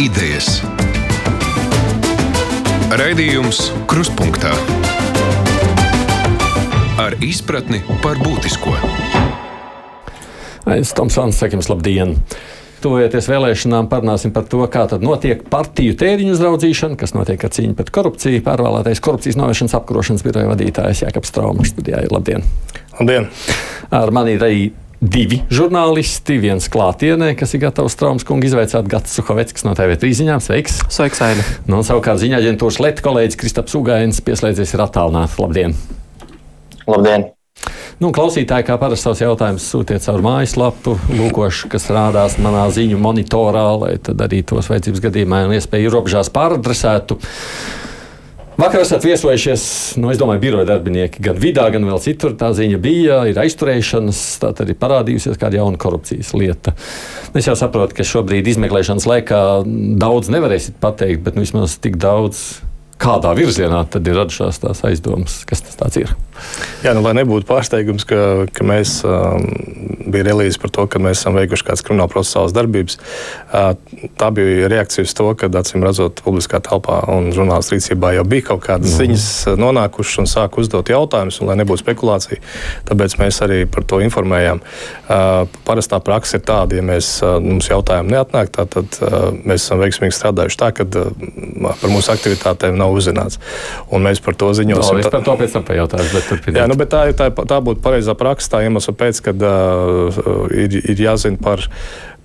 idejas. Raidījums Krustpunktā ar izpratni par būtisko. Es Tomsons, saku jums labdien! Tuvojoties vēlēšanām, parunāsim par to, kā notiek partiju tēriņu uzraudzīšana, kas notiek ar cīņu pret korupciju. Pārvēlētais korupcijas novēršanas apkarošanas biroja vadītājs Jākaps Traumas studijā. Labdien! Labdien! Ar mani ir arī divi žurnālisti, viens klātienē, kas ir gatavs Traumas kungu izveicāt, Gats Suhoveckis no TV3 ziņām. Sveiks! Sveiks, Aida! Nu, un savukārt ziņā aģentūras Leta kolēģis Kristaps Ugains pieslēdzies ir attālināts. Labdien! Labdien! Nu, klausītāji, kā parasti savus jautājumus sūtiet caur mājaslapu, lūkošu, kas rādās manā ziņu monitorā, lai tad arī tos vajadzības gadījumā un iespēju ierobežās pāradresētu. Vakar esat viesojušies, nu, es domāju, biroja darbinieki gan vidā, gan vēl citur. Tā ziņa bija, ir aizturēšanas, tā arī parādījusies kāda jauna korupcijas lieta. Es jau saprotu, ka šobrīd izmeklēšanas laikā daudz nevarēsiet pateikt, bet nu, vismaz tik daudz kādā virzienā tad ir radušās tās aizdomas, kas tas ir. Jā, nu, lai nebūtu pārsteigums, ka, ka mēs um, bijām relīzi par to, ka mēs esam veikuši kādas krimināla procesālas darbības. Uh, tā bija reakcija uz to, ka acīm redzot, publiskā telpā un žurnālistu rīcībā jau bija kaut kādas mm. ziņas nonākušas un sāk uzdot jautājumus, un lai nebūtu spekulācija, tāpēc mēs arī par to informējām. Uh, parastā praksa ir tāda, ja mēs, uh, mums jautājumi neatnāk, tad uh, mēs esam veiksmīgi strādājuši tā, ka uh, par mūsu aktivitātēm nav nav uzzināts. Un mēs par to ziņosim. No, es par to pēc tam pajautāšu. Jā, nu, tā, tā, tā būtu pareizā praksa, tā iemesla pēc, kad uh, ir, ir jāzina par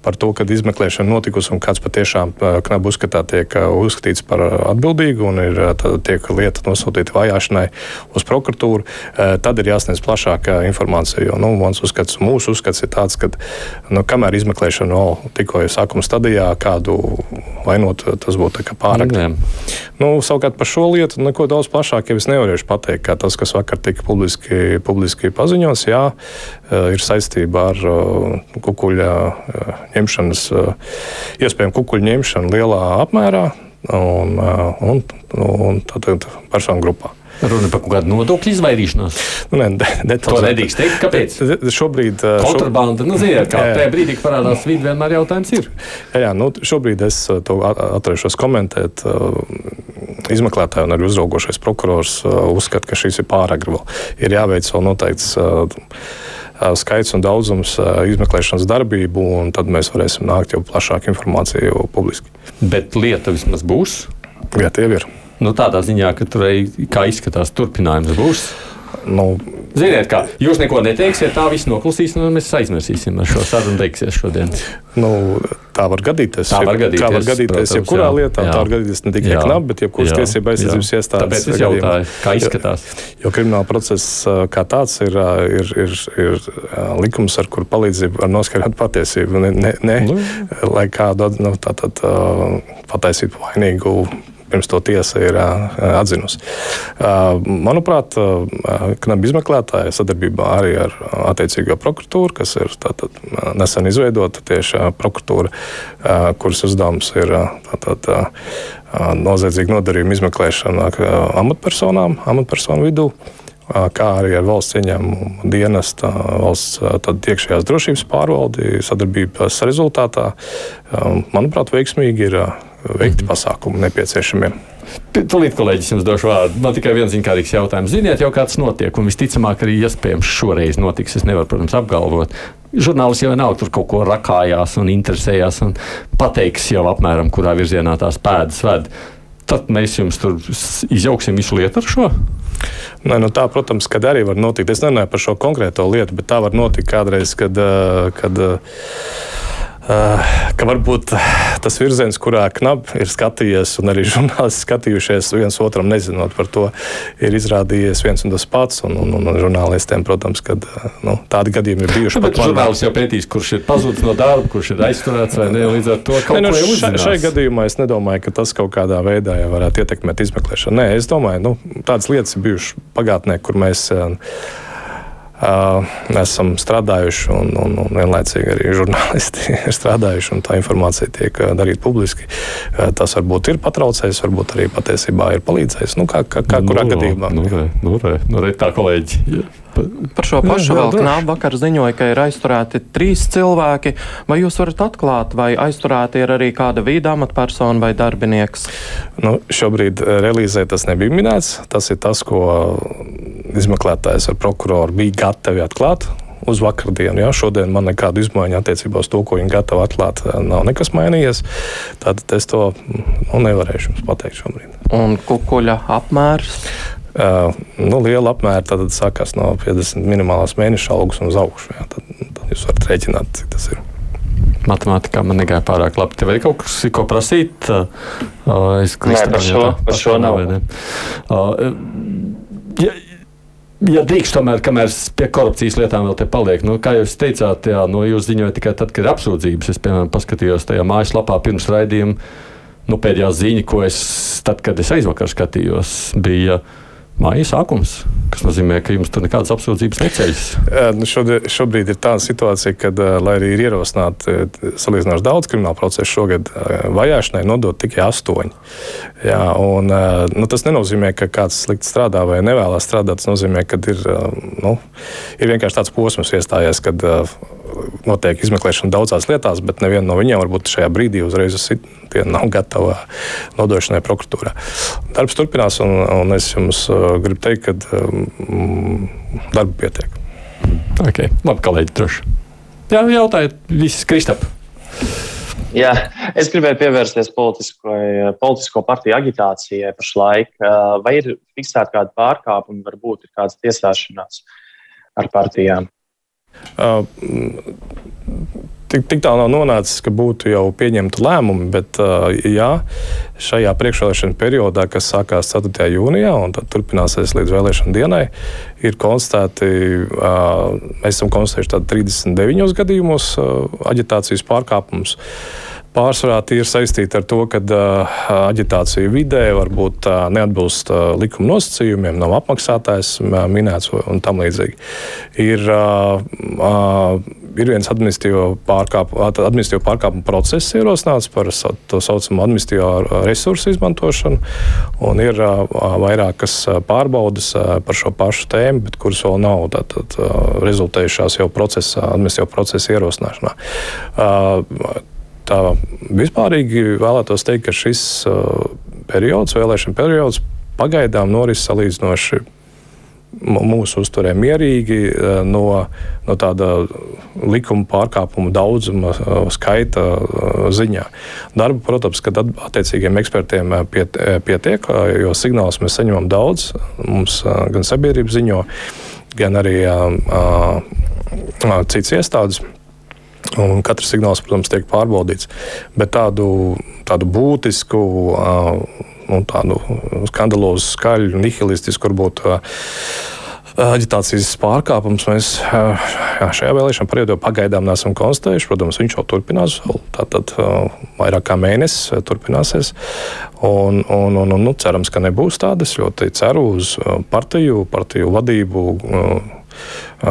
par to, kad izmeklēšana notikusi un kāds patiešām knapi uzskatā tiek uzskatīts par atbildīgu un ir, tiek lieta nosūtīta vajāšanai uz prokuratūru, tad ir jāsniedz plašāka informācija. Jo, nu, uzskats, mūsu uzskats ir tāds, ka nu, kamēr izmeklēšana vēl tikko ir sākuma stadijā, kādu vainot, tas būtu pārāk. Nu, savukārt par šo lietu neko daudz plašāk jau es nevarēšu pateikt, kā tas, kas vakar tika publiski, publiski paziņots, jā, ir saistība ar kukuļa ņemšanas, eh, iespējama kukuļu ņemšana lielā apmērā un, eh, un, un tātad personu grupā. Runa par kaut kādu nodokļu izvairīšanos. Nu, ne, ne, ne, to nedrīkst teikt. Kāpēc? Šobrīd. Eh, Kontrabanda, nu, ziniet, kā tajā brīdī, kad parādās vidi, vienmēr jautājums ir. Jā, jā nu, šobrīd es to atturēšos komentēt. Izmeklētāji un arī uzraugošais prokurors uzskata, ka šis ir pāragri. Ir jāveic vēl noteikts skaits un daudzums izmeklēšanas darbību, un tad mēs varēsim nākt jau plašāku informāciju publiski. Bet lieta vismaz būs? Jā, tie ir. Nu, tādā ziņā, ka tur kā izskatās turpinājums būs. Nu, Ziniet, kā jūs neko neteiksiet, tā viss noklusīs, un mēs aizmirsīsim ar šo sarunu. Beigsies šodien. Nu, tā var gadīties. Tā var gadīties. Tā var gadīties protams, jebkurā jā, lietā. Jā. Tā var gadīties ne tikai knapi, bet jebkuras tiesība aizsardzības iestādes. Tāpēc es jautāju, kā izskatās. Jo, jo krimināla process kā tāds ir, ir, ir, ir likums, ar kuru palīdzību var noskaidrot patiesību. Ne, ne, ne nu. lai kādu nu, tā, tā, tā, pataisītu vainīgu pirms to tiesa ir atzinusi. Manuprāt, knapi izmeklētāji sadarbībā arī ar attiecīgo prokuratūru, kas ir tātad, nesen izveidota tieši prokuratūra, kuras uzdevums ir tātad, noziedzīgu nodarījumu izmeklēšana amatpersonām, amatpersonu vidū kā arī ar valsts ieņēmumu dienesta, valsts iekšējās drošības pārvaldi sadarbības rezultātā, manuprāt, veiksmīgi ir veikti -hmm. pasākumi nepieciešamie. Tūlīt, kolēģis, jums došu vārdu. Man tikai viens zinkārīgs jautājums. Ziniet, jau kāds notiek, un visticamāk, arī iespējams šoreiz notiks. Es nevaru, protams, apgalvot. Žurnālists jau nav tur kaut ko rakājās un interesējās un pateiks jau apmēram, kurā virzienā tās pēdas ved. Tad mēs jums tur izjauksim visu lietu ar šo. Nē, nu tā, protams, kad arī var notikt. Es nerunāju par šo konkrēto lietu, bet tā var notikt kādreiz, kad. kad Eh, ka varbūt tas virziens, kurā knapi ir skatījies, un arī žurnālisti skatījušies viens otram, nezinot par to, ir izrādījies viens un tas pats. Un, un, un žurnālistiem, protams, kad, eh, nu, tādi gadījumi ir bijuši. Bet žurnālists jau pētīs, kurš ir pazudis no darba, kurš ir aizturēts vai ne. Līdz ar to kaut ne, nu, ko šai, šai gadījumā es nedomāju, ka tas kaut kādā veidā varētu ietekmēt izmeklēšanu. Nē, es domāju, nu, tādas lietas ir bijušas pagātnē, kur mēs. Uh, esam strādājuši, un, un, un vienlaicīgi arī žurnālisti ir strādājuši, un tā informācija tiek darīta publiski. Tas varbūt ir patraucējis, varbūt arī patiesībā ir palīdzējis. Nu, kā, kā, kā kurā nu, gadījumā? Nu, re, nu, re, nu, re, tā kolēģi. Par šo pašu jā, jā, vēl knābu vakar ziņoja, ka ir aizturēti trīs cilvēki. Vai jūs varat atklāt, vai aizturēti ir arī kāda vīda amatpersona vai darbinieks? Nu, šobrīd eh, relīzē tas nebija minēts. Tas ir tas, ko izmeklētājs ar prokuroru bija gatavi atklāt uz vakardienu. Ja? Šodien man nekādu izmaiņu attiecībā uz to, ko viņi gatavi atklāt, eh, nav nekas mainījies. Tad es to nu, nevarēšu jums pateikt šobrīd. Un kukuļa apmērs? Uh, nu, liela apmēra tad sākās no 50 minimālās mēneša algas un uz augšu. Jā, tad, tad jūs varat rēķināt, cik tas ir. Matemātikā man negāja pārāk labi. Tev ir kaut kas, ko prasīt? Uh, es Nē, par šo, par šo nav. nav uh, ja, Ja drīkst, tomēr, kamēr pie korupcijas lietām vēl te paliek, nu, kā jūs teicāt, jā, nu, jūs ziņojat tikai tad, kad ir apsūdzības. Es, piemēram, paskatījos tajā mājaslapā pirms raidījuma, nu, pēdējā ziņa, ko es, tad, kad es aizvakar skatījos, bija. Uh, Māja sākums, kas nozīmē, ka jums tur nekādas apsūdzības neceļas. Nu šodien, šobrīd ir tāda situācija, ka, lai arī ir ierosināti salīdzinoši daudz kriminālu procesu šogad, vajāšanai nodot tikai astoņi. Jā, un, nu, tas nenozīmē, ka kāds slikti strādā vai nevēlas strādāt. Tas nozīmē, ka ir, nu, ir vienkārši tāds posms iestājies, kad notiek izmeklēšana daudzās lietās, bet neviena no viņiem varbūt šajā brīdī uzreiz nav gatava nodošanai prokuratūrā. Darbs turpinās, un, un es jums gribu teikt, ka um, darba pietiek. Okay. Labi, kolēģi, droši. Jā, jautājiet, viss Kristap. Jā, es gribēju pievērsties politisko partiju agitācijai pašlaik. Vai ir fiksēta kāda pārkāpuma, varbūt ir kādas tiesāšanās ar partijām? Uh, tik, tik tālu nav nonācis, ka būtu jau pieņemti lēmumi, bet uh, jā, šajā priekšvēlēšana periodā, kas sākās 4. jūnijā un turpināsies līdz vēlēšana dienai, ir konstatēti, uh, mēs esam konstatējuši 39 gadījumos aģitācijas pārkāpumus. Pārsvarā tie ir saistīti ar to, ka uh, aģitācija vidē varbūt uh, neatbilst uh, likuma nosacījumiem, nav apmaksātājs minēts un tam līdzīgi. Ir, ir viens administratīvo pārkāpumu, pārkāpumu process ierosināts par tā saucamo administratīvo resursu izmantošanu, un ir vairākas pārbaudas par šo pašu tēmu, bet kuras vēl nav tātad, rezultējušās jau procesa, administratīvo procesu ierosināšanā. Tā vispārīgi vēlētos teikt, ka šis uh, periods, vēlēšana periods, pagaidām norisinās salīdzinoši mūsu uzturē mierīgi uh, no, no tāda likuma pārkāpumu daudzuma, uh, skaita ziņā. Darba, protams, kad attiecīgiem ekspertiem piet, pietiek, jo signālus mēs saņemam daudz. Mums gan sabiedrība ziņo, gan arī citas iestādes. Un katrs signāls, protams, tiek pārbaudīts. Bet tādu, tādu būtisku, nu, tādu skandalozu, skaļu, nihilistisku, varbūt aģitācijas pārkāpums mēs jā, šajā vēlēšana periodā pagaidām neesam konstatējuši. Protams, viņš jau turpinās, tātad vairāk kā mēnesis turpināsies. Un, un, un, un nu, cerams, ka nebūs tādas. Ļoti ceru uz partiju, partiju vadību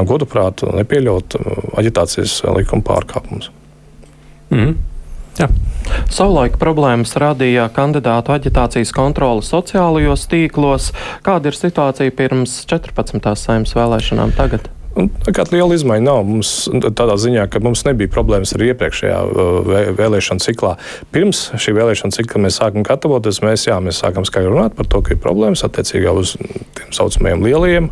goduprāt nepieļaut aģitācijas likuma pārkāpumus. Mm. Jā. Savulaik problēmas radīja kandidātu aģitācijas kontrole sociālajos tīklos. Kāda ir situācija pirms 14. saimnes vēlēšanām tagad? Nekāda liela izmaiņa nav. Mums tādā ziņā, ka mums nebija problēmas arī iepriekšējā vēlēšana ciklā. Pirms šī vēlēšana cikla mēs sākam gatavoties, mēs, jā, mēs sākam skaidri runāt par to, ka ir problēmas attiecībā uz tiem saucamajiem lielajiem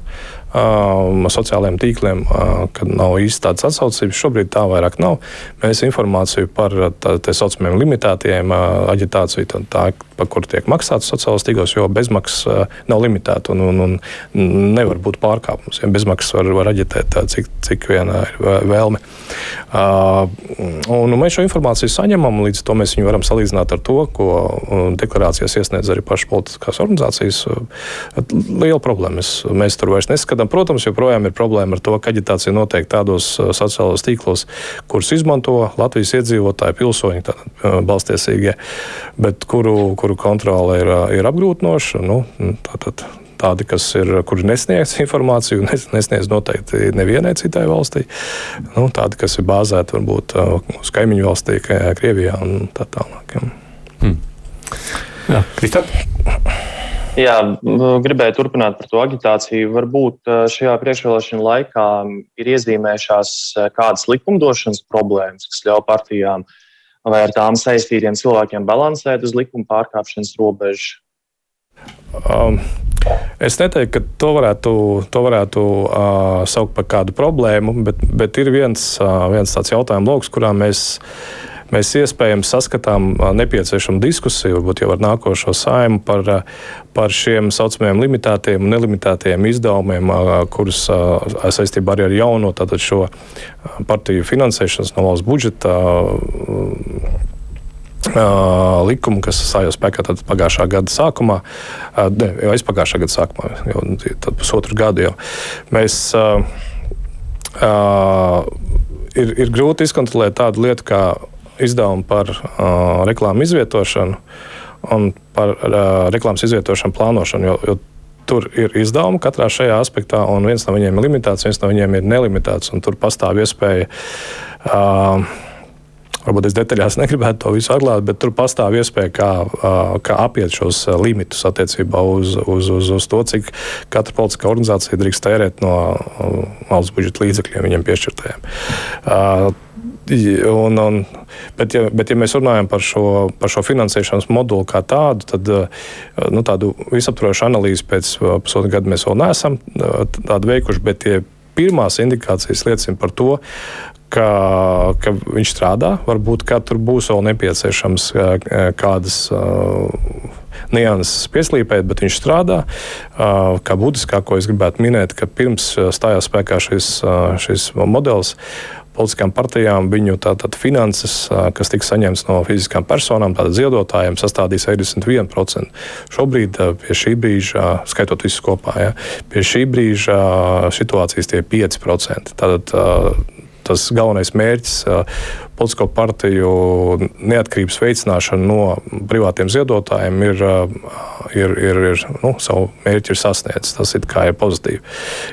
um, sociālajiem tīkliem, uh, kad nav īsti tādas atsaucības. Šobrīd tā vairs nav. Mēs informāciju par tā, tā saucamiem limitētiem uh, aģitāciju, tā, tā, par kuru tiek maksāts sociālajos tīklos, jo bezmaksas uh, nav limitēta un, un, un nevar būt pārkāpums. Ja bezmaksas var, var aģitēt, uh, cik, cik viena ir vēlme. Uh, un, un mēs šo informāciju saņemam, līdz to mēs viņu varam salīdzināt ar to, ko uh, deklarācijas iesniedz arī pašas politiskās organizācijas. Liela problēma. Mēs, tur vairs neskatām uzskatām, protams, joprojām ir problēma ar to, ka aģitācija notiek tādos uh, sociālos tīklos, kurus izmanto Latvijas iedzīvotāji, pilsoņi, uh, balstiesīgie, bet kuru, kuru kontrole ir, uh, ir apgrūtinoša. Nu, tātad, tādi, kas ir, kuri nesnieedz informāciju, nesniedz noteikti nevienai citai valstī. Nu, tādi, kas ir bāzēti varbūt uz kaimiņu valstī, Krievijā un tā tālāk. Hmm. Jā, Kristap? Jā, gribēju turpināt par to agitāciju. Varbūt šajā priekšvēlēšana laikā ir iezīmējušās kādas likumdošanas problēmas, kas ļauj partijām vai ar tām saistītiem cilvēkiem balansēt uz likuma pārkāpšanas robežu. Um, es neteiktu, ka to varētu, to varētu uh, saukt par kādu problēmu, bet, bet ir viens, uh, viens tāds jautājums, lokus, kurā mēs mēs iespējams saskatām nepieciešamu diskusiju, varbūt jau ar nākošo saimu par, par šiem saucamajiem limitētiem un nelimitētiem izdevumiem, kurus saistībā arī ar jauno šo partiju finansēšanas no valsts budžeta likumu, kas stājās spēkā pagājušā gada sākumā, ne, jau aizpagājušā gada sākumā, jau pusotru gadu jau. Mēs, uh, uh, ir, ir grūti izkontrolēt tādu lietu kā izdevumu par uh, reklāmu izvietošanu un par uh, reklāmas izvietošanu plānošanu. Jo, jo Tur ir izdevumi katrā šajā aspektā, un viens no viņiem ir limitēts, viens no viņiem ir nelimitēts. Tur pastāv iespēja uh, Varbūt es detaļās negribētu to visu atklāt, bet tur pastāv iespēja, kā, kā apiet šos limitus attiecībā uz, uz, uz, uz to, cik katra politiskā organizācija drīkst tērēt no valsts budžeta līdzekļiem viņiem piešķirtajiem. Un, un, bet, ja, bet, ja mēs runājam par šo, par šo finansēšanas moduli kā tādu, tad nu, tādu visaptvarošu analīzi pēc pusotra gada mēs vēl neesam veikuši. Bet tie pirmās indikācijas liecina par to, ka, ka viņš strādā. Varbūt tur būs vēl nepieciešams kādas nianses pieslīpēt, bet viņš strādā. Kā būtiskāko es gribētu minēt, ka pirms stājās spēkā šis, šis modelis. Politiskām partijām viņu tātad finanses, kas tika saņemts no fiziskām personām, tātad ziedotājiem, sastādīja 71%. Šobrīd, pie šī brīža, skaitot visus kopā, ja, pie šī brīža situācijas tie ir 5%. Tātad tas galvenais mērķis - politisko partiju neatkarības veicināšana no privātiem ziedotājiem ir, ir, ir, ir nu, savu mērķi ir sasniedzis. Tas ir, ir pozitīvi.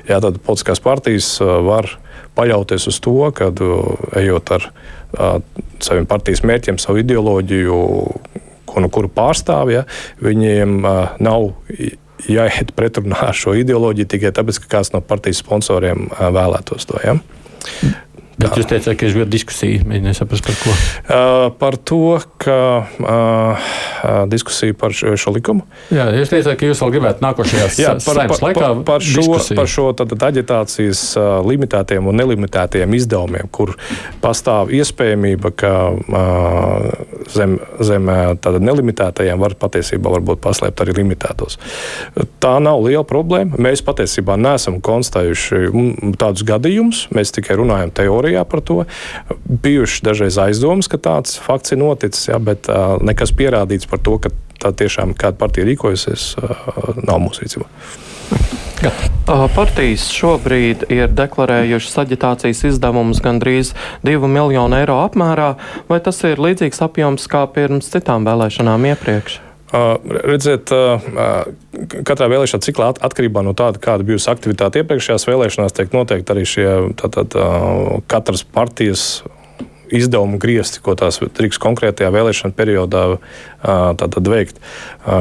Jā, tad politiskās partijas var paļauties uz to, ka ejot ar saviem partijas mērķiem, savu ideoloģiju, ko nu kuru pārstāv, ja, viņiem nav jāiet pretrunā ar šo ideoloģiju tikai tāpēc, ka kāds no partijas sponsoriem vēlētos to. Ja? Bet jūs teicāt, ka ir vēl diskusija. Mēģināju saprast, par ko. Uh, par to, ka uh, diskusija par šo, šo likumu. Jā, jūs teicāt, ka jūs vēl gribētu nākošajās Jā, par, par, laikā par, par šo, diskusiju. par šo tātad, aģitācijas uh, limitētiem un nelimitētiem izdevumiem, kur pastāv iespējamība, ka uh, zem, zem tātad, nelimitētajiem var patiesībā varbūt paslēpt arī limitētos. Tā nav liela problēma. Mēs patiesībā neesam konstatējuši tādus gadījumus. Mēs tikai runājam teorijā par to. Bijušas dažreiz aizdomas, ka tāds fakts ir noticis, jā, bet uh, nekas pierādīts par to, ka tā tiešām kāda partija rīkojusies, uh, nav mūsu rīcībā. Partijas šobrīd ir deklarējušas aģitācijas izdevumus gandrīz 2 miljonu eiro apmērā, vai tas ir līdzīgs apjoms kā pirms citām vēlēšanām iepriekš? Uh, redziet, uh, katrā vēlēšana ciklā atkarībā no tāda, kāda bijusi aktivitāte iepriekšējās vēlēšanās, tiek noteikti arī šie tātad, uh, katras partijas izdevumu griezti, ko tās drīkst konkrētajā vēlēšana periodā tātad, veikt.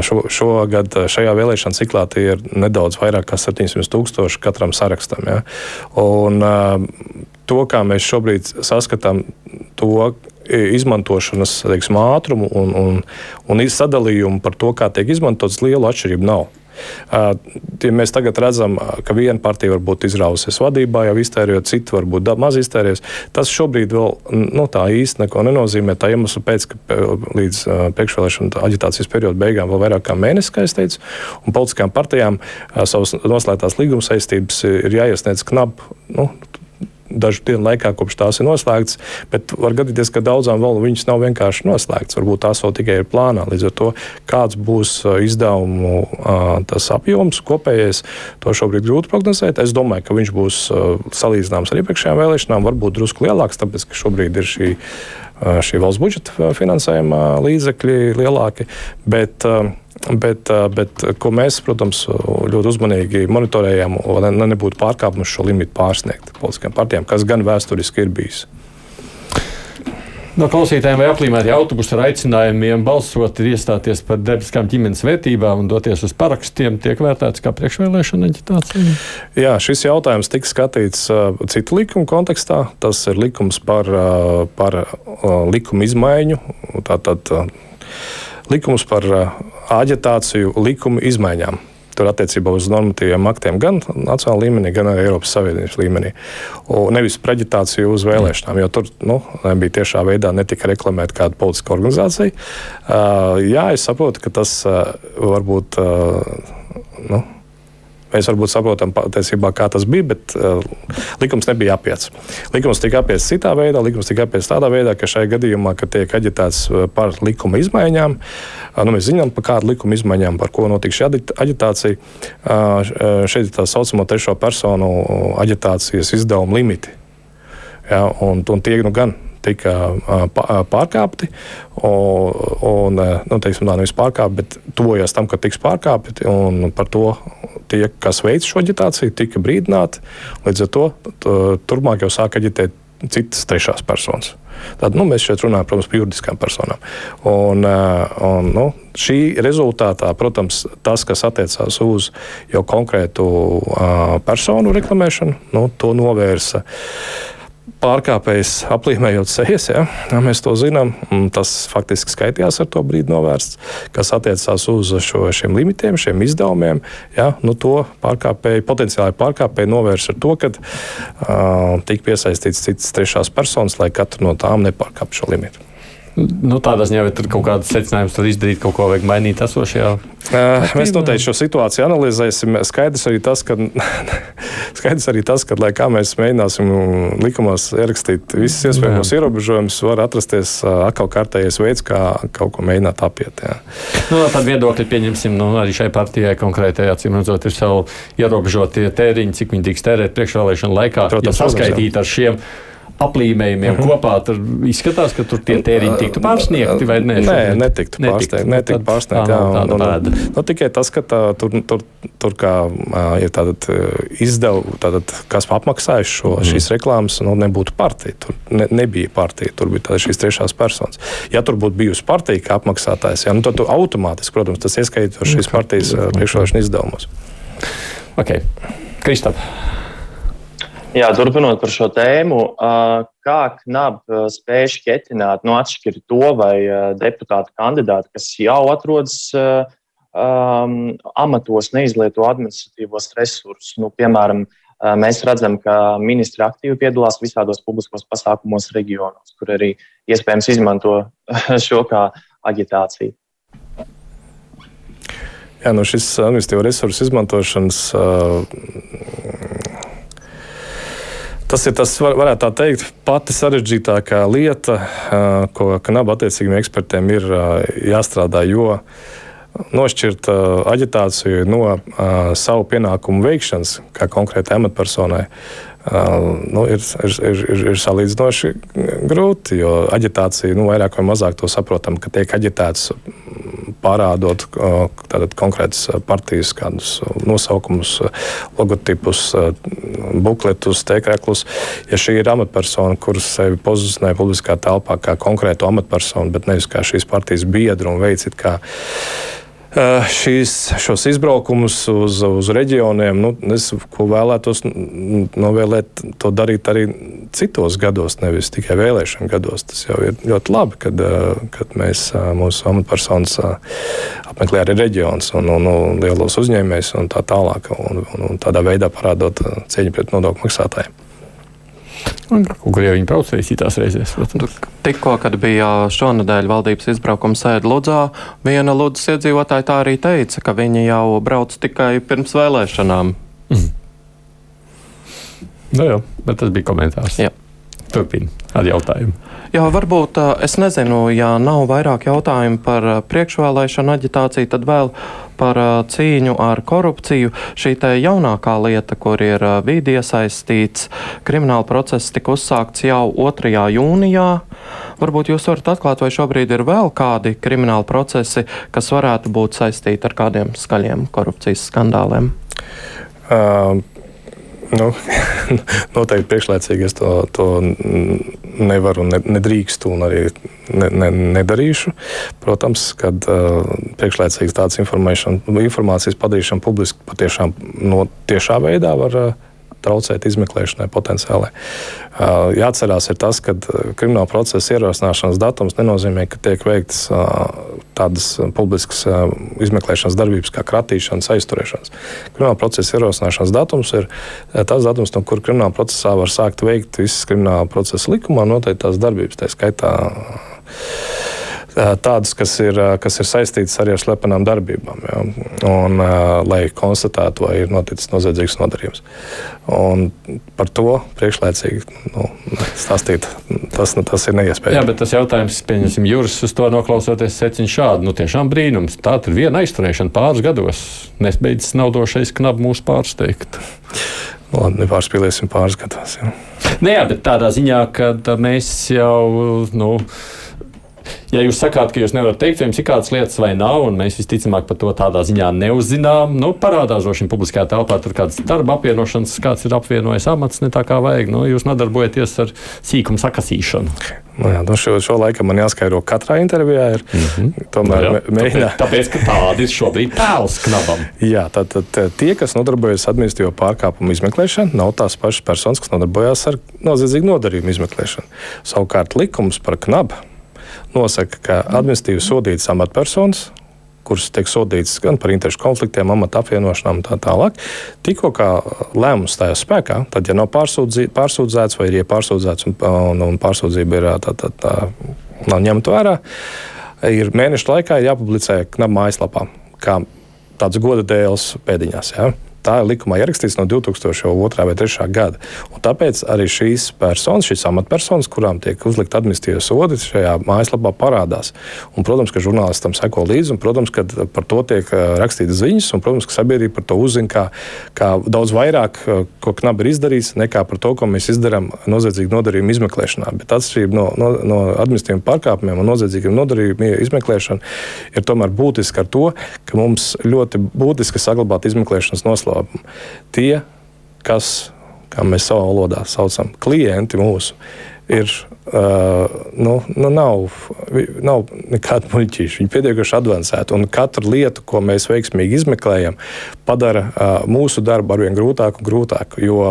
Šo, šogad šajā vēlēšana ciklā tie ir nedaudz vairāk kā 700 tūkstoši katram sarakstam. Ja? Un, to, kā mēs šobrīd saskatām to izmantošanas teiksim, ātrumu un, un, un sadalījumu par to, kā tiek izmantots, liela atšķirība nav. Ja mēs tagad redzam, ka viena partija varbūt izrausies vadībā, jau iztērējot, cita varbūt maz iztērēs. Tas šobrīd vēl nu, tā īsti neko nenozīmē. Tā iemesla pēc, ka līdz priekšvēlēšana aģitācijas perioda beigām vēl vairāk kā mēnesis, kā es teicu, un politiskām partijām savas noslēgtās līguma saistības ir jāiesniedz knap. Nu, dažu dienu laikā, kopš tās ir noslēgtas, bet var gadīties, ka daudzām vēl viņas nav vienkārši noslēgtas. Varbūt tās vēl tikai ir plānā. Līdz ar to, kāds būs izdevumu tas apjoms kopējais, to šobrīd grūti prognozēt. Es domāju, ka viņš būs salīdzināms ar iepriekšējām vēlēšanām, varbūt drusku lielāks, tāpēc ka šobrīd ir šī šī valsts budžeta finansējuma līdzekļi lielāki. Bet, bet, bet ko mēs, protams, ļoti uzmanīgi monitorējam, lai ne, nebūtu pārkāpums šo limitu pārsniegt politiskajām partijām, kas gan vēsturiski ir bijis. No klausītājiem vai aplīmēti autobusu ar aicinājumiem balsot, ir iestāties par debiskām ģimenes vērtībām un doties uz parakstiem, tiek vērtēts kā priekšvēlēšana aģitācija? Jā, šis jautājums tika skatīts uh, citu likumu kontekstā. Tas ir likums par, uh, par uh, likumu izmaiņu. Tātad uh, likums par aģitāciju likumu izmaiņām tur attiecībā uz normatīviem aktiem gan nacionālā līmenī, gan arī Eiropas Savienības līmenī. Un nevis preģitāciju uz vēlēšanām, jo tur nu, nebija tiešā veidā netika reklamēta kāda politiska organizācija. Uh, jā, es saprotu, ka tas uh, varbūt. Uh, nu, Mēs varbūt saprotam patiesībā, kā tas bija, bet uh, likums nebija apiets. Likums tika apiets citā veidā, likums tika apiets tādā veidā, ka šajā gadījumā, kad tiek aģitēts uh, par likuma izmaiņām, uh, nu, mēs zinām, par kādu likuma izmaiņām, par ko notiks šī aģitācija. Uh, šeit ir tā saucamo trešo personu aģitācijas izdevuma limiti. Ja, un, un tie nu gan tika pārkāpti. Un, nu, teiksim, tā nevis pārkāpti, bet tuvojās tam, ka tiks pārkāpti. Par to tie, kas veic šo aģitāciju, tika brīdināti. Līdz ar to turpmāk jau sāk aģitēt citas trešās personas. Tad, nu, mēs šeit runājam protams, par juridiskām personām. Un, un, nu, šī rezultātā, protams, tas, kas attiecās uz jau konkrētu uh, personu reklamēšanu, nu, to novērsa. Uh, pārkāpējs aplīmējot sejas. Ja? Ja mēs to zinām. Tas faktiski skaitījās ar to brīdi novērsts, kas attiecās uz šo, šiem limitiem, šiem izdevumiem. Ja? Nu, to pārkāpēji, potenciāli pārkāpēji novērs ar to, ka uh, tika piesaistīts citas trešās personas, lai katru no tām nepārkāptu šo limitu. Nu, tādā ziņā, vai tur kaut kādas secinājumus var izdarīt, kaut ko vajag mainīt esošajā. Uh, mēs noteikti šo situāciju analizēsim. Skaidrs arī tas, ka, skaidrs arī tas, ka lai kā mēs mēģināsim likumos ierakstīt visus iespējamos ierobežojumus, var atrasties atkal kārtējais veids, kā kaut ko mēģināt apiet. Jā. Nu, tad viedokļi pieņemsim, nu, arī šai partijai konkrētai acīm redzot, ir savu ierobežotie tēriņi, cik viņi tiks tērēt priekšvēlēšanu laikā, Protams, ja saskaitīt ar šiem aplīmējumiem uh mhm. -huh. kopā, tad izskatās, ka tur tie tēriņi tiktu pārsniegti vai nē? Nē, netiktu pārsniegti. Netiktu pārsniegti jā, un, un, un, nu, tikai tas, ka tā, tur, tur, tur kā ir tātad izdevu, tātad, kas apmaksājuši šo, uh mhm. -huh. šīs reklāmas, nu, nebūtu partija. Tur ne, nebija partija, tur bija tādas šīs trešās personas. Ja tur būtu bijusi partija kā apmaksātājs, jā, nu, tad automātiski, protams, tas ieskaitot šīs okay. partijas priekšvēlēšana izdevumos. Okay. Kristap. Jā, turpinot par šo tēmu, kā KNAB spēj šķietināt, nu, atšķirt to vai deputātu kandidātu, kas jau atrodas um, amatos, neizlieto administratīvos resursus. Nu, piemēram, mēs redzam, ka ministri aktīvi piedalās visādos publiskos pasākumos reģionos, kur arī iespējams izmanto šo kā aģitāciju. Jā, nu šis administratīvo resursu izmantošanas uh, Tas ir tas, var, varētu tā teikt, pati sarežģītākā lieta, ko kanāba attiecīgiem ekspertiem ir jāstrādā, jo nošķirt aģitāciju no savu pienākumu veikšanas, kā konkrētai amatpersonai, nu, ir, ir, ir, ir, ir salīdzinoši grūti, jo aģitācija nu, vairāk vai mazāk to saprotam, ka tiek aģitēts parādot tātad, konkrētas partijas kādus nosaukumus, logotipus, bukletus, tēkļus. Ja šī ir amatpersona, kuras sevi pozicionē publiskā telpā kā konkrētu amatpersonu, bet nevis kā šīs partijas biedru un veicit kā šīs, šos izbraukumus uz, uz reģioniem. Nu, es vēlētos novēlēt to darīt arī citos gados, nevis tikai vēlēšanu gados. Tas jau ir ļoti labi, kad, eh, kad mēs eh, mūsu amatpersonas apmeklē arī reģionus un, un, un lielos uzņēmējus un tā tālāk. Un, un, un tādā veidā parādot cieņu pret nodokļu maksātājiem. Jau viņi braucēja citās reizēs. Tikko, kad bija šonadēļ valdības izbraukuma sēde Ludzā, viena Ludzas iedzīvotāja tā arī teica, ka viņi jau brauc tikai pirms vēlēšanām. Mm. Nu jā, bet tas bija komentārs. Jā. Turpini ar jautājumu. Jā, varbūt es nezinu, ja nav vairāk jautājumu par priekšvēlēšanu aģitāciju, tad vēl par cīņu ar korupciju. Šī jaunākā lieta, kur ir vidi iesaistīts, krimināla process tika uzsākts jau 2. jūnijā. Varbūt jūs varat atklāt, vai šobrīd ir vēl kādi krimināli procesi, kas varētu būt saistīti ar kādiem skaļiem korupcijas skandāliem? Uh. Nu, noteikti priekšlaicīgi es to, to nevaru, ne, nedrīkstu un arī ne, ne, nedarīšu. Protams, kad uh, priekšlaicīgas tādas informācijas padarīšana publiski patiešām no tiešā veidā var. Uh, traucēt izmeklēšanai potenciāli. Uh, jāatcerās, ir tas, ka krimināla procesa ierosināšanas datums nenozīmē, ka tiek veikts uh, tādas publiskas uh, izmeklēšanas darbības kā kratīšanas, aizturēšanas. Krimināla procesa ierosināšanas datums ir tas datums, no kur krimināla procesā var sākt veikt visas krimināla procesa likumā noteiktās darbības, tā skaitā tādas, kas ir, kas ir saistītas arī ar slepenām darbībām, ja? un, lai konstatētu, vai ir noticis noziedzīgs nodarījums. Un par to priekšlaicīgi nu, stāstīt, tas, nu, tas ir neiespējami. Jā, bet tas jautājums, pieņemsim, jūras uz to noklausoties, secina šādu. Nu, tiešām brīnums. Tā ir viena aizturēšana pāris gados. Nesbeidzis naudošais knapi mūs pārsteigt. Nu, labi, nepārspīlēsim pāris gados. Jā. Nē, jā, bet tādā ziņā, ka mēs jau. Nu, ja jūs sakāt, ka jūs nevarat teikt, vai jums ir kādas lietas vai nav, un mēs visticamāk par to tādā ziņā neuzzinām, nu, parādās droši vien publiskajā telpā tur kādas darba apvienošanas, kāds ir apvienojis amats, ne tā kā vajag. Nu, jūs nodarbojaties ar sīkumu sakasīšanu. Nu, jā, nu šo, šo laiku man jāskaidro katrā intervijā. Ir, mm -hmm. Tomēr nu, jā, mēģinā. Tāpēc, ka tāda ir šobrīd tēls knabam. Jā, tad, tad tie, kas nodarbojas ar administratīvo pārkāpumu izmeklēšanu, nav tās pašas personas, kas nodarbojas ar noziedzīgu nodarījumu izmeklēšanu. Savukārt likums par knabu nosaka, ka administratīvi sodītas amatpersonas, kuras tiek sodītas gan par interešu konfliktiem, amata apvienošanām un tā tālāk. Tikko kā lēmums stājās spēkā, tad, ja nav pārsūdzēts vai ir pārsūdzēts un, un, un pārsūdzība ir tā, tā, tā, nav ņemta vērā, ir mēnešu laikā jāpublicē knaba mājaslapā, kā tāds goda dēls pēdiņās. Ja? Tā ir likumā ierakstīts no 2002. vai 2003. gada. Un tāpēc arī šīs personas, šīs amatpersonas, kurām tiek uzlikta administratīva sodi, šajā mājaslapā parādās. Un, protams, ka žurnālistam seko līdzi, un, protams, ka par to tiek rakstītas ziņas, un, protams, ka sabiedrība par to uzzina kā, kā daudz vairāk, ko knapi ir izdarījis, nekā par to, ko mēs izdarām noziedzīgu nodarījumu izmeklēšanā. Bet atšķirība no, no, no administratīviem pārkāpumiem un noziedzīgiem nodarījumiem izmeklēšana ir tomēr būtiska ar to, ka mums ļoti būtiski saglabāt izmeklēšanas noslēpumu noslēpumu. Tie, kas, kā mēs savā valodā saucam, klienti mūsu, ir. Uh, nu, nu nav, nav nekāda muļķīša. Viņi pietiekami avansēti. Un katru lietu, ko mēs veiksmīgi izmeklējam, padara uh, mūsu darbu arvien grūtāku un grūtāku. Jo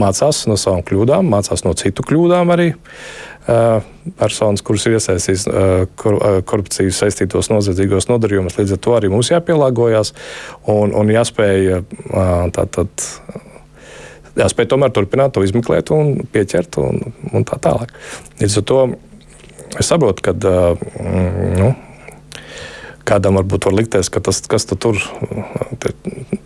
mācās no savām kļūdām, mācās no citu kļūdām arī. Uh, personas, kuras ir iesaistītas uh, kor, uh, korupcijas saistītos noziedzīgos nodarījumus. Līdz ar to arī mums jāpielāgojas un, un jāspēj tātad jāspēj tomēr turpināt to izmeklēt un pieķert un, un tā tālāk. Līdz ar to es saprotu, ka nu, kādam varbūt var likties, ka tas, kas tu tur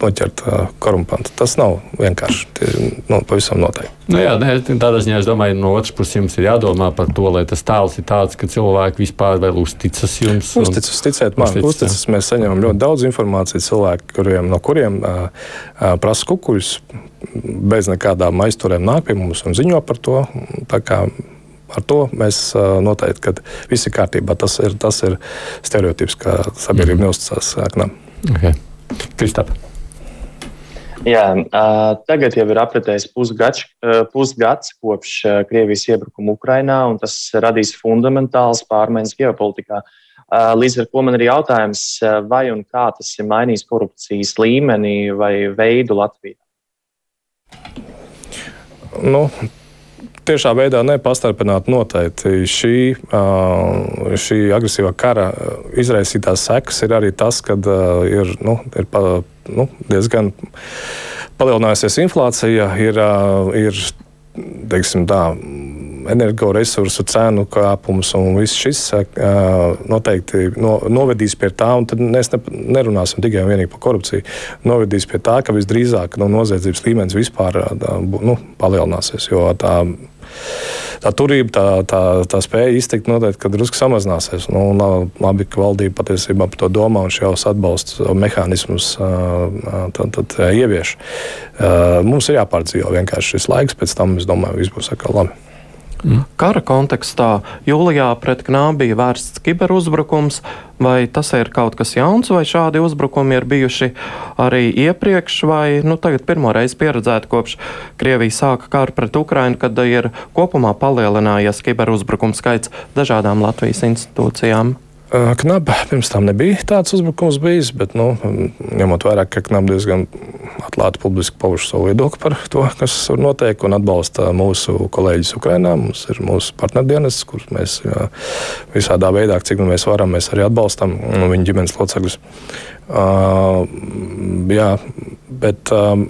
noķert korumpantu, tas nav vienkārši. Tie, nu, pavisam noteikti. Nu jā, nē, tādā ziņā es domāju, no otras puses jums ir jādomā par to, lai tas tēls ir tāds, ka cilvēki vispār vēl uzticas jums. Un... Uzticas, ticiet man, uzticas, uzticas mēs saņemam ļoti daudz informācijas cilvēki, kuriem, no kuriem uh, uh, prasa kukuļus bez nekādām aizturēm nāk pie mums un ziņo par to. Ar to mēs noteikti, ka viss ir kārtībā. Tas ir, tas ir stereotips, ka sabiedrība mm. neuzticas knam. Okay. Kristap. Jā, tagad jau ir apritējis pusgads, pusgads kopš Krievijas iebrukuma Ukrajinā, un tas radīs fundamentāls pārmaiņas ģeopolitikā. Līdz ar to man ir jautājums, vai un kā tas ir mainījis korupcijas līmeni vai veidu Latvijā? Nu, tiešā veidā nepastarpināt noteikti. Šī, šī agresīvā kara izraisītās sekas ir arī tas, ka ir, nu, ir pa, nu, diezgan palielinājusies inflācija, ir, ir teiksim, tā, energoresursu cenu kāpums un viss šis noteikti no, novedīs pie tā, un tad mēs ne, nerunāsim tikai un vienīgi par korupciju, novedīs pie tā, ka visdrīzāk no noziedzības līmenis vispār tā, nu, palielināsies. Jo tā tā turība, tā, tā, tā spēja iztikt noteikti drusku samazināsies. Nu, labi, ka valdība patiesībā par to domā un šos atbalsta mehānismus tad, tad, ievieš. Mums ir jāpārdzīvo vienkārši šis laiks, pēc tam es domāju, viss būs atkal labi. Mm. Kara kontekstā jūlijā pret Knābu bija vērsts kiberuzbrukums, vai tas ir kaut kas jauns, vai šādi uzbrukumi ir bijuši arī iepriekš, vai nu, tagad pirmo reizi pieredzēti kopš Krievija sāka karu pret Ukrainu, kad ir kopumā palielinājies kiberuzbrukumu skaits dažādām Latvijas institūcijām? Knaba pirms tam nebija tāds uzbrukums bijis, bet, nu, ņemot vērā, ka Knaba diezgan atklāti publiski pauž savu viedokli par to, kas tur notiek, un atbalsta mūsu kolēģis Ukrajinā. Mums ir mūsu partnerdienas, kurus mēs jā, visādā veidā, cik nu mēs varam, mēs arī atbalstam viņu ģimenes locekļus. Uh, jā, bet, um,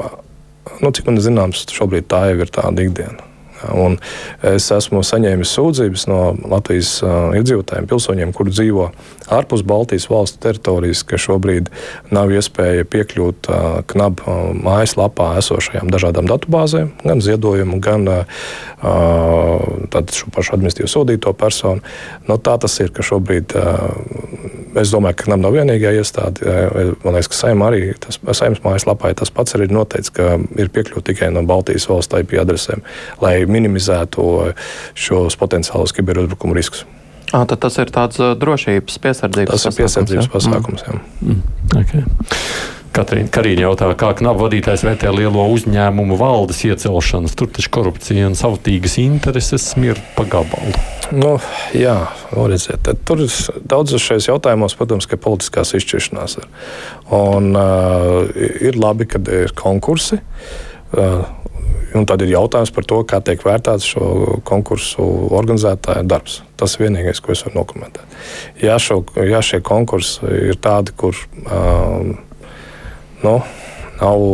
nu, cik man zināms, šobrīd tā jau ir tāda ikdiena. Un es esmu saņēmis sūdzības no Latvijas iedzīvotājiem, pilsoņiem, kuri dzīvo ārpus Baltijas valstu teritorijas, ka šobrīd nav iespēja piekļūt KNAB mājaslapā esošajām dažādām datubāzēm, gan ziedojumu, gan šo pašu administratīvu sodīto personu. No tā tas ir, ka šobrīd es domāju, ka KNAB nav vienīgā iestāde. Man liekas, ka saimā arī tas saimnes mājaslapā tas pats arī ir noteikts, ka ir piekļūt tikai no Baltijas valstu IP adresēm, lai minimizētu šos potenciālos kiberuzbrukumu riskus. À, tad tas ir tāds drošības piesardzības pasākums. Tas ir piesardzības ja? pasākums. Jā. Mm. Okay. Katrīna Karīņa jautā, kā knapu vadītājs vērtē lielo uzņēmumu valdes iecelšanas. Tur taču korupcija un savtīgas intereses smird pa gabalu. Nu, jā, redziet, tur ir daudzos šajos jautājumos, protams, ka politiskās izšķiršanās ir. Un, uh, ir labi, kad ir konkursi. Uh, Un tad ir jautājums par to, kā tiek vērtēts šo konkursu organizētāja darbs. Tas ir vienīgais, ko es varu nokomentēt. Ja, šo, ja šie konkursi ir tādi, kur um, nu, nav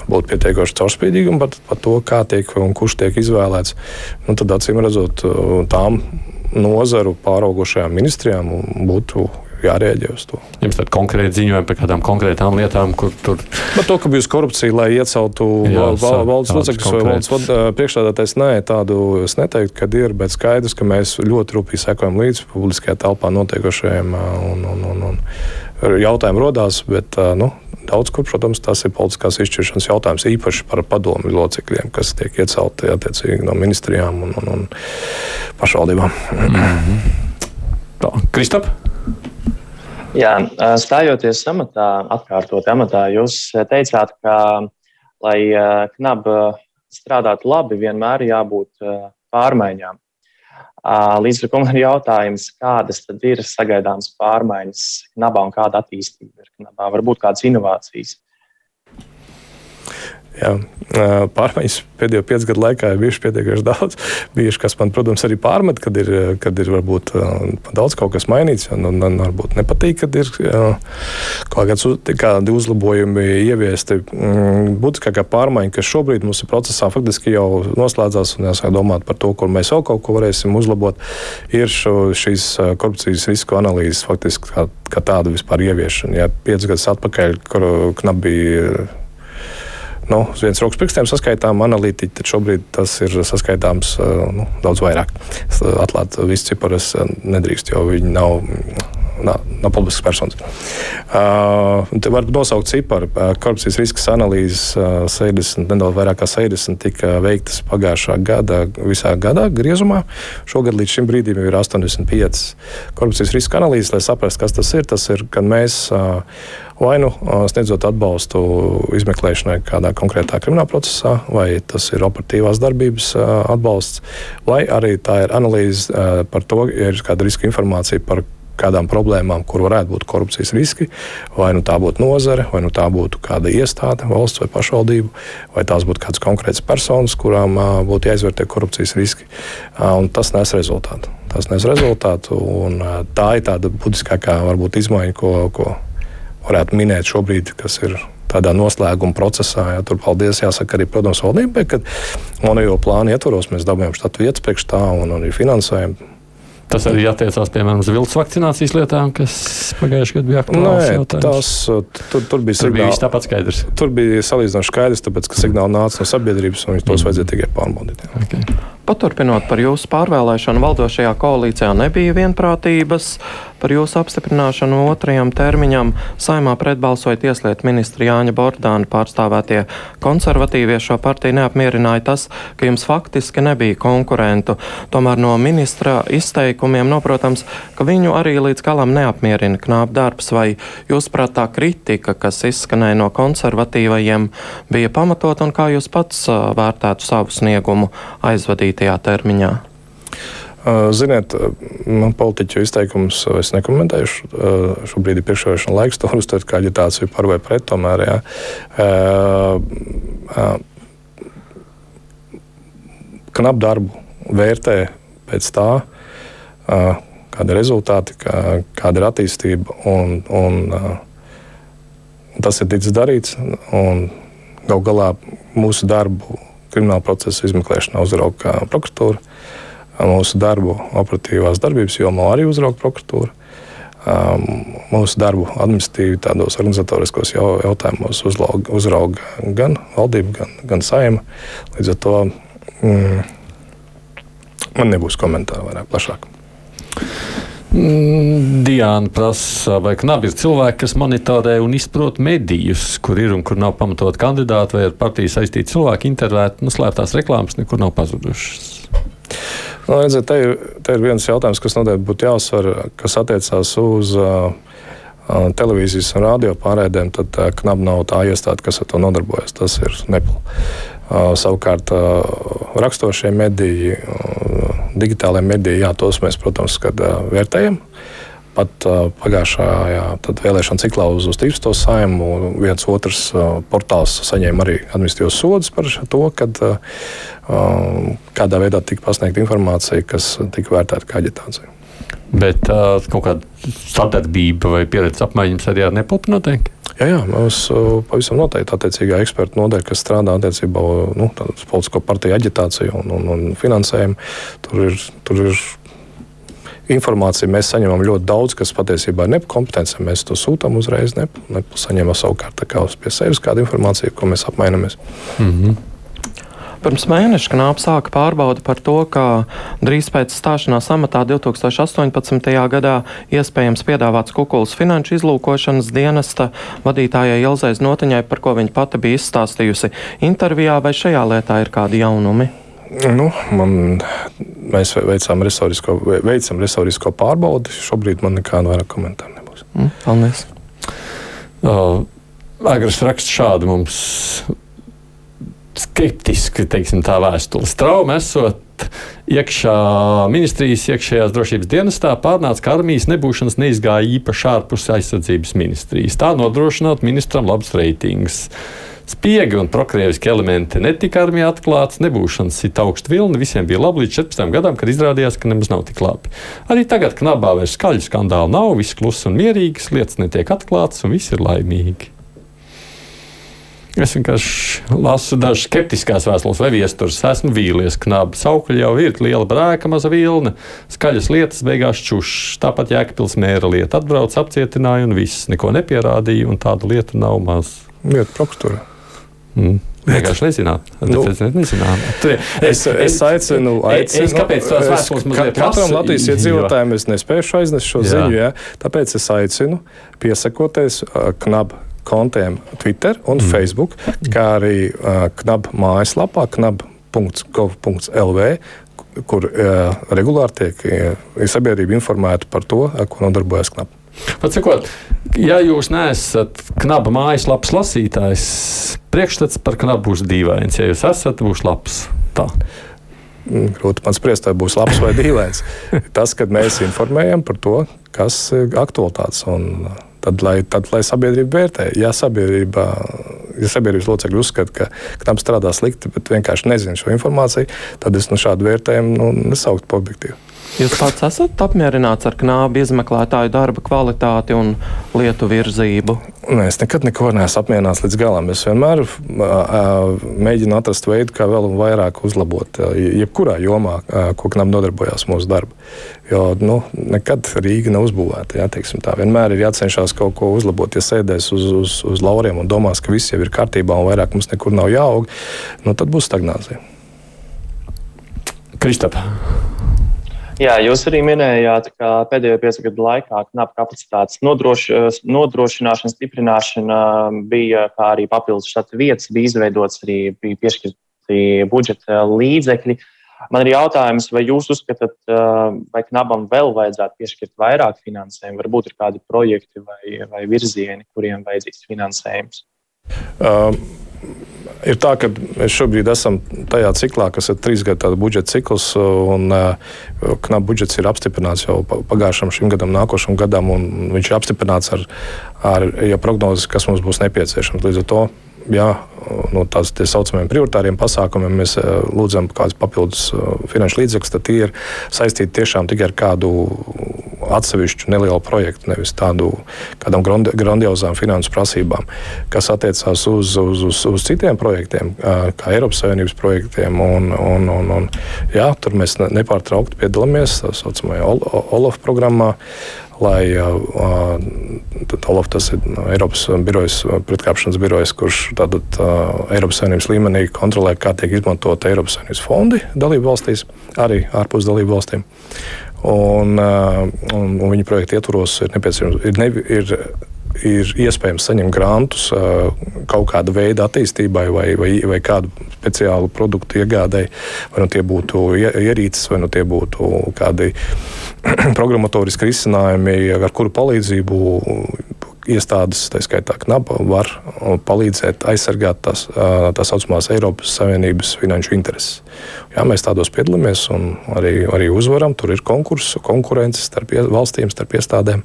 varbūt pietiekoši caurspīdīgi par, par to, kā tiek un kurš tiek izvēlēts, nu, tad acīm redzot, tām nozaru pāraugošajām ministrijām būtu jārēģē uz to. Jums tad konkrēti ziņojumi par kādām konkrētām lietām, kur tur. Par to, ka bijusi korupcija, lai ieceltu valdes locekļus vai valdes priekšstādātais, nē, tādu es neteiktu, ka ir, bet skaidrs, ka mēs ļoti rūpīgi sekojam līdzi publiskajā telpā notiekošajiem un, un, un, un jautājumi rodās, bet nu, daudz kur, protams, tas ir politiskās izšķiršanas jautājums, īpaši par padomu locekļiem, kas tiek iecelti attiecīgi no ministrijām un, un, un pašvaldībām. Mm -hmm. Kristap? Jā, stājoties amatā, atkārtot amatā, jūs teicāt, ka, lai knab strādātu labi, vienmēr jābūt pārmaiņām. Līdz ar to man ir jautājums, kādas tad ir sagaidāmas pārmaiņas knabā un kāda attīstība ir knabā? Varbūt kādas inovācijas. Jā, pārmaiņas pēdējo piecu gadu laikā ir bijušas pietiekami daudz. Bijuši, kas man, protams, arī pārmet, kad ir, kad ir varbūt daudz kaut kas mainīts. Un, un, un varbūt nepatīk, kad ir kaut kāds, kādi uzlabojumi ieviesti. Mm, būtiskākā pārmaiņa, kas šobrīd mums ir procesā, faktiski jau noslēdzās un jāsāk domāt par to, kur mēs vēl kaut ko varēsim uzlabot, ir šo, šīs korupcijas risku analīzes faktiski kā, kā tāda vispār ieviešana. Ja piecus gadus atpakaļ, kur knap bija nu, uz vienas rokas pirkstiem saskaitām analītiķi, tad šobrīd tas ir saskaitāms nu, daudz vairāk. Atklāt visu ciparus nedrīkst, jo viņi nav nav, nav publisks personas. Uh, var nosaukt ciparu. Uh, korupcijas risks analīzes uh, 60, nedaudz vairāk kā 60 tika veiktas pagājušā gada, visā gadā griezumā. Šogad līdz šim brīdim ir 85 korupcijas riska analīzes, lai saprastu, kas tas ir. Tas ir, kad mēs uh, vai nu uh, sniedzot atbalstu izmeklēšanai kādā konkrētā krimināla procesā, vai tas ir operatīvās darbības uh, atbalsts, vai arī tā ir analīze par to, ja ir kāda riska informācija par kādām problēmām, kur varētu būt korupcijas riski. Vai nu tā būtu nozare, vai nu tā būtu kāda iestāde, valsts vai pašvaldība, vai tās būtu kādas konkrētas personas, kurām būtu jāizvērtē korupcijas riski. Un tas nes rezultātu. Tas nes rezultātu, un tā ir tāda būtiskākā varbūt izmaiņa, ko, ko varētu minēt šobrīd, kas ir tādā noslēguma procesā. Jā, tur paldies jāsaka arī, protams, valdībai, ka monēto plānu ietvaros mēs dabūjām štatu vietas priekš tā un arī finansējumu. Tas arī attiecās piemēram uz viltus vakcinācijas lietām, kas pagājušajā gadā bija aktuāls. Tas, tur, tur bija, tur bija tāpat skaidrs. Tur bija salīdzinoši skaidrs, tāpēc, ka signāli nāca no sabiedrības un tos mm. vajadzēja tikai pārbaudīt. Okay. Paturpinot par jūsu pārvēlēšanu, valdošajā koalīcijā nebija vienprātības par jūsu apstiprināšanu otrajam termiņam. Saimā pretbalsoja tieslietu ministra Jāņa Bordāna pārstāvētie konservatīvie. Šo partiju neapmierināja tas, ka jums faktiski nebija konkurentu. Tomēr no ministra izteikumiem noprotams, ka viņu arī līdz galam neapmierina knāp darbs. Vai jūs prāt tā kritika, kas izskanēja no konservatīvajiem, bija pamatot un kā jūs pats vērtētu savu sniegumu aizvadītajā termiņā? Ziniet, man politiķu izteikumus es nekomentēšu. Šobrīd ir priekšvēlēšana laiks, to uztvert kā aģitāciju par vai pret. Tomēr, jā. Knap darbu vērtē pēc tā, kāda ir rezultāti, kā, kāda ir attīstība. Un, un, tas ir ticis darīts. Galu galā mūsu darbu krimināla procesa izmeklēšanā uzrauga prokuratūra Mūsu darbu operatīvās darbības jomā arī uzrauga prokuratūra. Mūsu darbu administratīvi tādos organizatoriskos jautājumos uzrauga, gan valdība, gan, gan saima. Līdz ar to mm, man nebūs komentāru vairāk plašāk. Diana prasa, vai knabi ir cilvēki, kas monitorē un izprot medijus, kur ir un kur nav pamatot kandidāti, vai ar partiju saistīti cilvēki, intervēti, nu, slēptās reklāmas nekur nav pazudušas. Nu, redziet, te, ir, te ir viens jautājums, kas noteikti būtu jāuzsver, kas attiecās uz uh, televīzijas un radio pārēdēm, tad uh, knap nav tā iestāde, kas ar to nodarbojas. Tas ir nepl. Uh, savukārt uh, rakstošie mediji, uh, digitālajie mediji, jā, tos mēs, protams, kad, vērtējam. Pat pagājušajā vēlēšana ciklā uz, uz 13. saimu viens otrs portāls saņēma arī administratīvos sodus par to, ka Um, kādā veidā tika pasniegta informācija, kas tika vērtēta kā aģitācija. Bet uh, kaut kāda sadarbība vai pieredzes apmaiņas arī ar nepilnu notiek? Jā, jā, mums pavisam noteikti attiecīgā eksperta nodeļa, kas strādā attiecībā nu, uz politisko partiju aģitāciju un, un, un finansējumu. Tur ir, tur ir informācija, mēs saņemam ļoti daudz, kas patiesībā ir nekompetence. Mēs to sūtām uzreiz, nesaņemam savukārt pie sevis kādu informāciju, ko mēs apmainamies. Mm -hmm. Pirms mēneša knāps sāka pārbaudi par to, ka drīz pēc stāšanās amatā 2018. gadā iespējams piedāvāts Kukulas finanšu izlūkošanas dienesta vadītājai Ilzai Notiņai, par ko viņa pati bija izstāstījusi intervijā, vai šajā lietā ir kādi jaunumi? Nu, man, mēs veicām resorisko, veicam resorisko pārbaudi. Šobrīd man nekāda vairāk komentāru nebūs. Mm, paldies! Uh, Agres raksta šādu mums skeptiski teiksim, tā vēstules trauma esot iekšā ministrijas iekšējās drošības dienestā pārnāca, ka armijas nebūšanas neizgāja īpaši ārpus aizsardzības ministrijas. Tā nodrošināt ministram labs reitingus. Spiegi un prokrieviski elementi netika armijā atklāts, nebūšanas sit augstu vilni, visiem bija labi līdz 14 gadam, kad izrādījās, ka nemaz nav tik labi. Arī tagad knabā vairs skaļu skandālu nav, viss kluss un mierīgs, lietas netiek atklātas un viss ir laimīgi. Es vienkārši lasu dažas skeptiskās vēstules vai viesturus. Esmu vīlies, knābi. Saukļi jau ir liela brēka, maza vilna, skaļas lietas, beigās čušs. Tāpat Jēkabils mēra lieta atbrauc, apcietināja un viss neko nepierādīja, un tādu lietu nav maz. Lieta prokuratūra. Mm. Vienkārši nezināt. Nu, nezināt. Es, es aicinu, aicinu es, kāpēc tās vēstules mazliet Katram Latvijas iedzīvotājiem es nespēju aiznest šo jā. ziņu, jā. tāpēc es aicinu piesakoties knab kontiem Twitter un mm. Facebook, kā arī uh, KNAB mājaslapā, knab.gov.lv, kur uh, regulāri tiek uh, sabiedrība informēta par to, ar ko nodarbojas KNAB. Patsakot, ja jūs neesat knaba mājaslapas lasītājs, priekšstats par knabu būs dīvains. Ja jūs esat, būs labs. Tā. Mm, grūti man spriest, vai būs labs vai dīvains. Tas, kad mēs informējam par to, kas ir aktualitātes. Un, Tad lai, tad, lai sabiedrība vērtē, ja, sabiedrība, ja sabiedrības locekļi uzskata, ka, ka tam strādā slikti, bet vienkārši nezina šo informāciju, tad es no šādu vērtējumu nu, nesauktu objektīvu. Jūs pats esat apmierināts ar knābu izmeklētāju darba kvalitāti un lietu virzību? Nē, es nekad neko neesmu apmierināts līdz galam. Es vienmēr uh, mēģinu atrast veidu, kā vēl vairāk uzlabot, uh, jebkurā jomā, uh, ko knāba nodarbojās mūsu darbu. Jo nu, nekad Rīga nav uzbūvēta. Jā, tā. Vienmēr ir jācenšas kaut ko uzlabot. Ja sēdēs uz, uz, uz lauriem un domās, ka viss jau ir kārtībā un vairāk mums nekur nav jāaug, nu, tad būs stagnācija. Kristapa. Jā, jūs arī minējāt, ka pēdējo piecu gadu laikā knapu kapacitātes nodroši, nodrošināšana, stiprināšana bija, kā arī papildus štata vietas, bija izveidots arī bija piešķirti budžeta līdzekļi. Man ir jautājums, vai jūs uzskatāt, vai knabam vēl vajadzētu piešķirt vairāk finansējumu, varbūt ir kādi projekti vai, vai virzieni, kuriem vajadzīgs finansējums? Um ir tā, ka mēs šobrīd esam tajā ciklā, kas ir trīs gadu budžeta cikls, un uh, knap budžets ir apstiprināts jau pagājušam šim gadam, nākošam gadam, un viņš ir apstiprināts ar, ar ja prognozes, kas mums būs nepieciešams. Līdz ar to jā, no tās tā saucamiem prioritāriem pasākumiem mēs eh, lūdzam kādus papildus eh, finanšu līdzekļus, tad tie ir saistīti tiešām tikai ar kādu atsevišķu nelielu projektu, nevis tādu kādām grandiozām finansu prasībām, kas attiecās uz, uz, uz, uz citiem projektiem, kā Eiropas Savienības projektiem. Un, un, un, un, jā, tur mēs nepārtraukti piedalāmies tā saucamajā OLAF programmā lai Olaf, tas ir Eiropas birojas, pretkāpšanas birojas, kurš tātad Eiropas Savienības līmenī kontrolē, kā tiek izmantot Eiropas Savienības fondi dalību valstīs, arī ārpus dalību valstīm. Un, un, un viņa projekta ietvaros ir nepieciešams, ir, ne, ir ir iespējams saņemt grantus kaut kāda veida attīstībai vai, vai, vai kādu speciālu produktu iegādēji. Vai nu tie būtu ierīces, vai nu tie būtu kādi programmatoriski risinājumi, ar kuru palīdzību iestādes, tā skaitā KNAP, var palīdzēt aizsargāt tās tā saucamās Eiropas Savienības finanšu intereses. Jā, mēs tādos piedalāmies un arī, arī uzvaram. Tur ir konkurss, konkurence starp valstīm, starp iestādēm.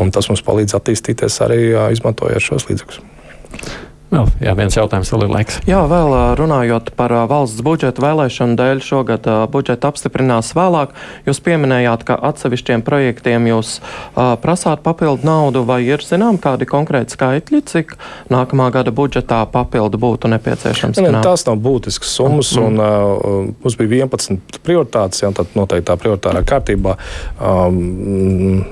Un tas mums palīdz attīstīties arī izmantojot šos līdzekļus. Vēl, jā, viens jautājums vēl ir laiks. Jā, vēl runājot par valsts budžeta vēlēšanu dēļ, šogad budžeta apstiprinās vēlāk. Jūs pieminējāt, ka atsevišķiem projektiem jūs prasāt papildu naudu, vai ir zinām kādi konkrēti skaitļi, cik nākamā gada budžetā papildu būtu nepieciešams? Ne, ne, tās nav būtiskas summas, mm. un uh, mums bija 11 prioritātes, jā, tad noteikti tā prioritārā kārtībā. Um,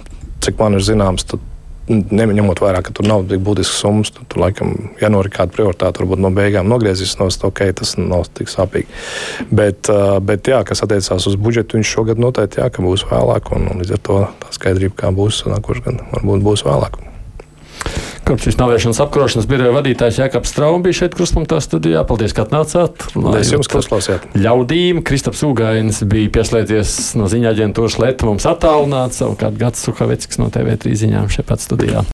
cik man ir zināms, tad neņemot vērā, ka tur nav tik būtisks summas, tad tur laikam jānorit kāda prioritāte, varbūt no beigām nogriezīs no stūra, ok, tas nav tik sāpīgi. Bet, bet jā, kas attiecās uz budžetu, viņš šogad noteikti jā, būs vēlāk, un, un līdz ar to tā skaidrība, kā būs nākošais gads, varbūt būs vēlāk. Korupcijas novēršanas apkarošanas biroja vadītājs Jēkabs Straums bija šeit krustpunktā studijā. Paldies, ka atnācāt. Paldies jums, uzklausījāt. Ļaudīm Kristaps Ugainis bija pieslēdzies no ziņā aģentūras Lietu mums attālināts, savukārt Gats Suhaveckis no TV3 ziņām šeit pat studijā.